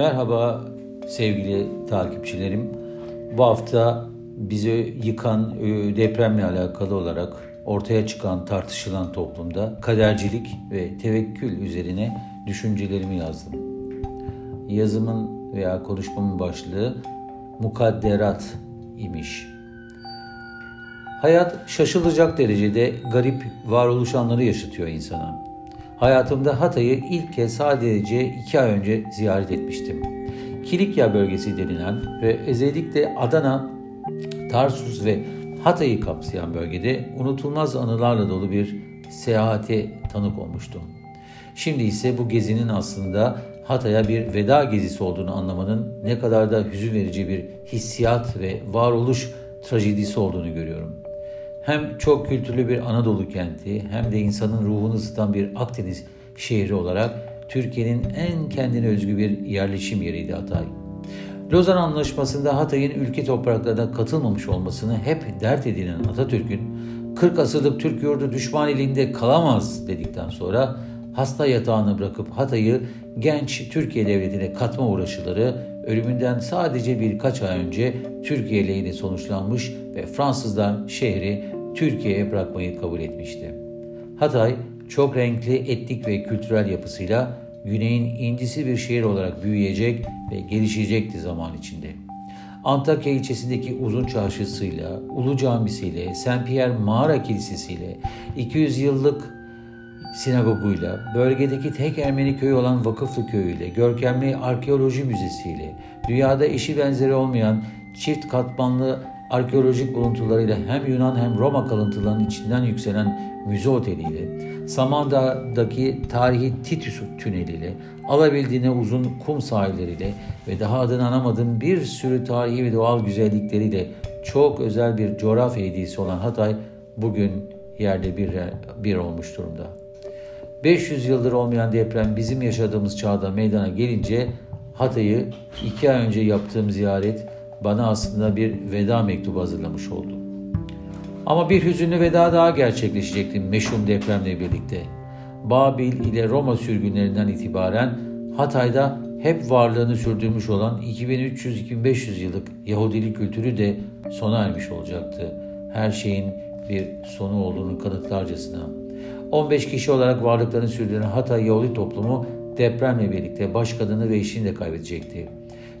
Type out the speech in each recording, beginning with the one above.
Merhaba sevgili takipçilerim. Bu hafta bizi yıkan e, depremle alakalı olarak ortaya çıkan tartışılan toplumda kadercilik ve tevekkül üzerine düşüncelerimi yazdım. Yazımın veya konuşmamın başlığı mukadderat imiş. Hayat şaşılacak derecede garip varoluşanları yaşatıyor insana. Hayatımda Hatay'ı ilk kez sadece iki ay önce ziyaret etmiştim. Kilikya bölgesi denilen ve özellikle Adana, Tarsus ve Hatay'ı kapsayan bölgede unutulmaz anılarla dolu bir seyahate tanık olmuştum. Şimdi ise bu gezinin aslında Hatay'a bir veda gezisi olduğunu anlamanın ne kadar da hüzün verici bir hissiyat ve varoluş trajedisi olduğunu görüyorum. Hem çok kültürlü bir Anadolu kenti hem de insanın ruhunu ısıtan bir Akdeniz şehri olarak Türkiye'nin en kendine özgü bir yerleşim yeriydi Hatay. Lozan Anlaşması'nda Hatay'ın ülke topraklarına katılmamış olmasını hep dert edinen Atatürk'ün 40 asırlık Türk yurdu düşman elinde kalamaz dedikten sonra hasta yatağını bırakıp Hatay'ı genç Türkiye devletine katma uğraşıları ölümünden sadece birkaç ay önce Türkiye lehine sonuçlanmış ve Fransızlar şehri Türkiye'ye bırakmayı kabul etmişti. Hatay çok renkli etnik ve kültürel yapısıyla güneyin incisi bir şehir olarak büyüyecek ve gelişecekti zaman içinde. Antakya ilçesindeki uzun çarşısıyla, Ulu Camisiyle, Saint Pierre Mağara Kilisesiyle, 200 yıllık sinagoguyla, bölgedeki tek Ermeni köyü olan Vakıflı Köyü'yle, görkemli arkeoloji müzesiyle, dünyada eşi benzeri olmayan çift katmanlı arkeolojik buluntularıyla hem Yunan hem Roma kalıntılarının içinden yükselen müze oteliyle, Samandağ'daki tarihi Titus tüneliyle, alabildiğine uzun kum sahilleriyle ve daha adını anamadığım bir sürü tarihi ve doğal güzellikleriyle çok özel bir coğrafya hediyesi olan Hatay bugün yerde bir, bir olmuş durumda. 500 yıldır olmayan deprem bizim yaşadığımız çağda meydana gelince Hatay'ı iki ay önce yaptığım ziyaret bana aslında bir veda mektubu hazırlamış oldu. Ama bir hüzünlü veda daha gerçekleşecekti meşhum depremle birlikte. Babil ile Roma sürgünlerinden itibaren Hatay'da hep varlığını sürdürmüş olan 2300-2500 yıllık Yahudilik kültürü de sona ermiş olacaktı. Her şeyin bir sonu olduğunu kanıtlarcasına. 15 kişi olarak varlıklarını sürdüren Hatay Yahudi toplumu depremle birlikte başkanını ve eşini de kaybedecekti.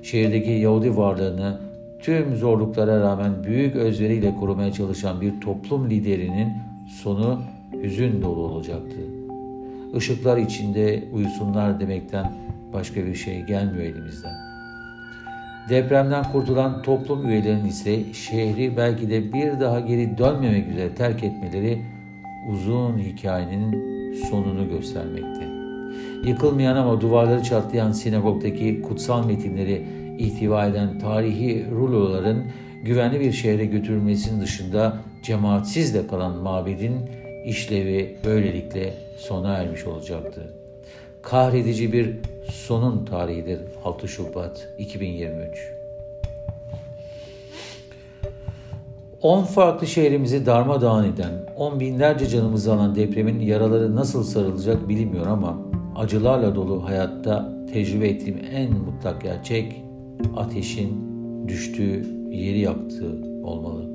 Şehirdeki Yahudi varlığını tüm zorluklara rağmen büyük özveriyle korumaya çalışan bir toplum liderinin sonu hüzün dolu olacaktı. Işıklar içinde uyusunlar demekten başka bir şey gelmiyor elimizden. Depremden kurtulan toplum üyelerinin ise şehri belki de bir daha geri dönmemek üzere terk etmeleri uzun hikayenin sonunu göstermekte. Yıkılmayan ama duvarları çatlayan sinagogdaki kutsal metinleri ihtiva eden tarihi ruloların güvenli bir şehre götürülmesinin dışında cemaatsiz de kalan mabedin işlevi böylelikle sona ermiş olacaktı. Kahredici bir sonun tarihidir 6 Şubat 2023. 10 farklı şehrimizi darmadağın eden, on binlerce canımızı alan depremin yaraları nasıl sarılacak bilinmiyor ama acılarla dolu hayatta tecrübe ettiğim en mutlak gerçek ateşin düştüğü yeri yaktığı olmalı.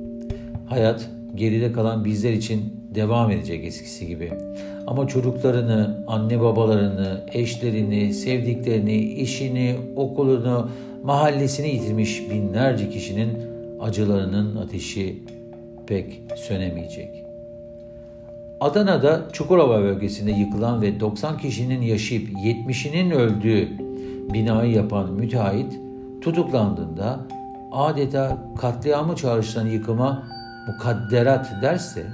Hayat geride kalan bizler için devam edecek eskisi gibi. Ama çocuklarını, anne babalarını, eşlerini, sevdiklerini, işini, okulunu, mahallesini yitirmiş binlerce kişinin acılarının ateşi pek sönemeyecek. Adana'da Çukurova bölgesinde yıkılan ve 90 kişinin yaşayıp 70'inin öldüğü binayı yapan müteahhit tutuklandığında adeta katliamı çağrıştıran yıkıma mukadderat derse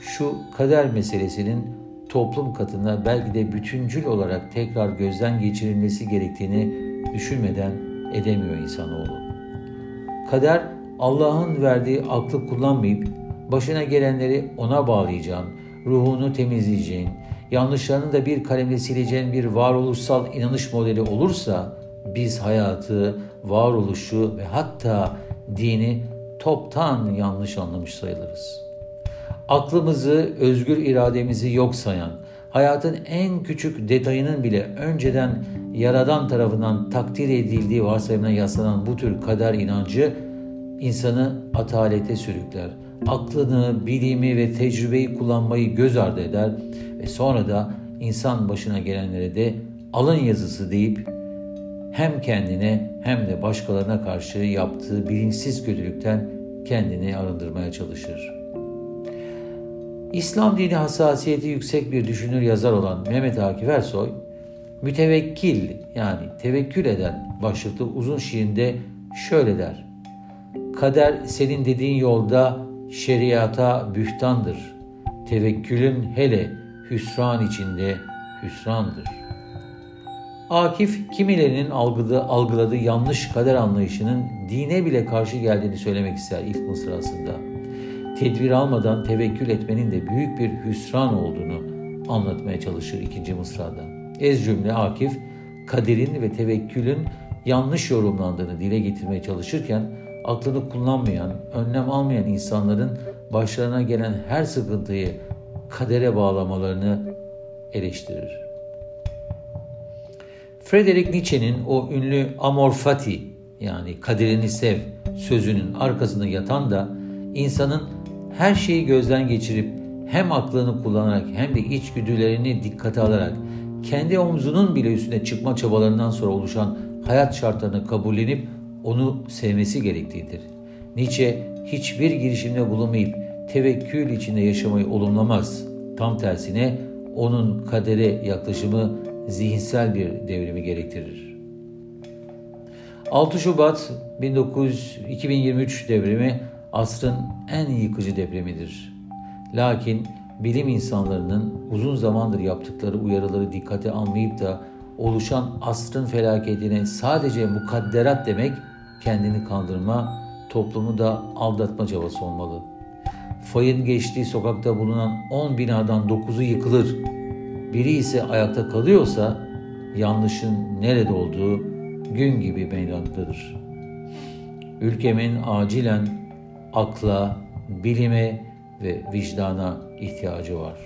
şu kader meselesinin toplum katına belki de bütüncül olarak tekrar gözden geçirilmesi gerektiğini düşünmeden edemiyor insanoğlu. Kader Allah'ın verdiği aklı kullanmayıp başına gelenleri ona bağlayacağın, ruhunu temizleyeceğin, yanlışlarını da bir kalemle sileceğin bir varoluşsal inanış modeli olursa biz hayatı, varoluşu ve hatta dini toptan yanlış anlamış sayılırız. Aklımızı, özgür irademizi yok sayan, hayatın en küçük detayının bile önceden Yaradan tarafından takdir edildiği varsayımına yaslanan bu tür kader inancı insanı atalete sürükler. Aklını, bilimi ve tecrübeyi kullanmayı göz ardı eder ve sonra da insan başına gelenlere de alın yazısı deyip hem kendine hem de başkalarına karşı yaptığı bilinçsiz kötülükten kendini arındırmaya çalışır. İslam dini hassasiyeti yüksek bir düşünür yazar olan Mehmet Akif Ersoy, mütevekkil yani tevekkül eden başlıklı uzun şiirinde şöyle der. Kader senin dediğin yolda şeriata bühtandır. Tevekkülün hele hüsran içinde hüsrandır. Akif kimilerinin algıladığı, algıladığı yanlış kader anlayışının dine bile karşı geldiğini söylemek ister ilk mısrasında. Tedbir almadan tevekkül etmenin de büyük bir hüsran olduğunu anlatmaya çalışır ikinci mısrada. Ez cümle Akif, kaderin ve tevekkülün yanlış yorumlandığını dile getirmeye çalışırken aklını kullanmayan, önlem almayan insanların başlarına gelen her sıkıntıyı kadere bağlamalarını eleştirir. Friedrich Nietzsche'nin o ünlü amor fati yani kaderini sev sözünün arkasında yatan da insanın her şeyi gözden geçirip hem aklını kullanarak hem de içgüdülerini dikkate alarak kendi omzunun bile üstüne çıkma çabalarından sonra oluşan hayat şartlarını kabullenip onu sevmesi gerektiğidir. Nietzsche hiçbir girişimde bulunmayıp tevekkül içinde yaşamayı olumlamaz. Tam tersine onun kadere yaklaşımı zihinsel bir devrimi gerektirir. 6 Şubat 19, 2023 depremi asrın en yıkıcı depremidir. Lakin bilim insanlarının uzun zamandır yaptıkları uyarıları dikkate almayıp da oluşan asrın felaketine sadece mukadderat demek kendini kandırma, toplumu da aldatma çabası olmalı. Fayın geçtiği sokakta bulunan 10 binadan 9'u yıkılır. Biri ise ayakta kalıyorsa yanlışın nerede olduğu gün gibi meydandadır. Ülkemin acilen akla, bilime ve vicdana ihtiyacı var.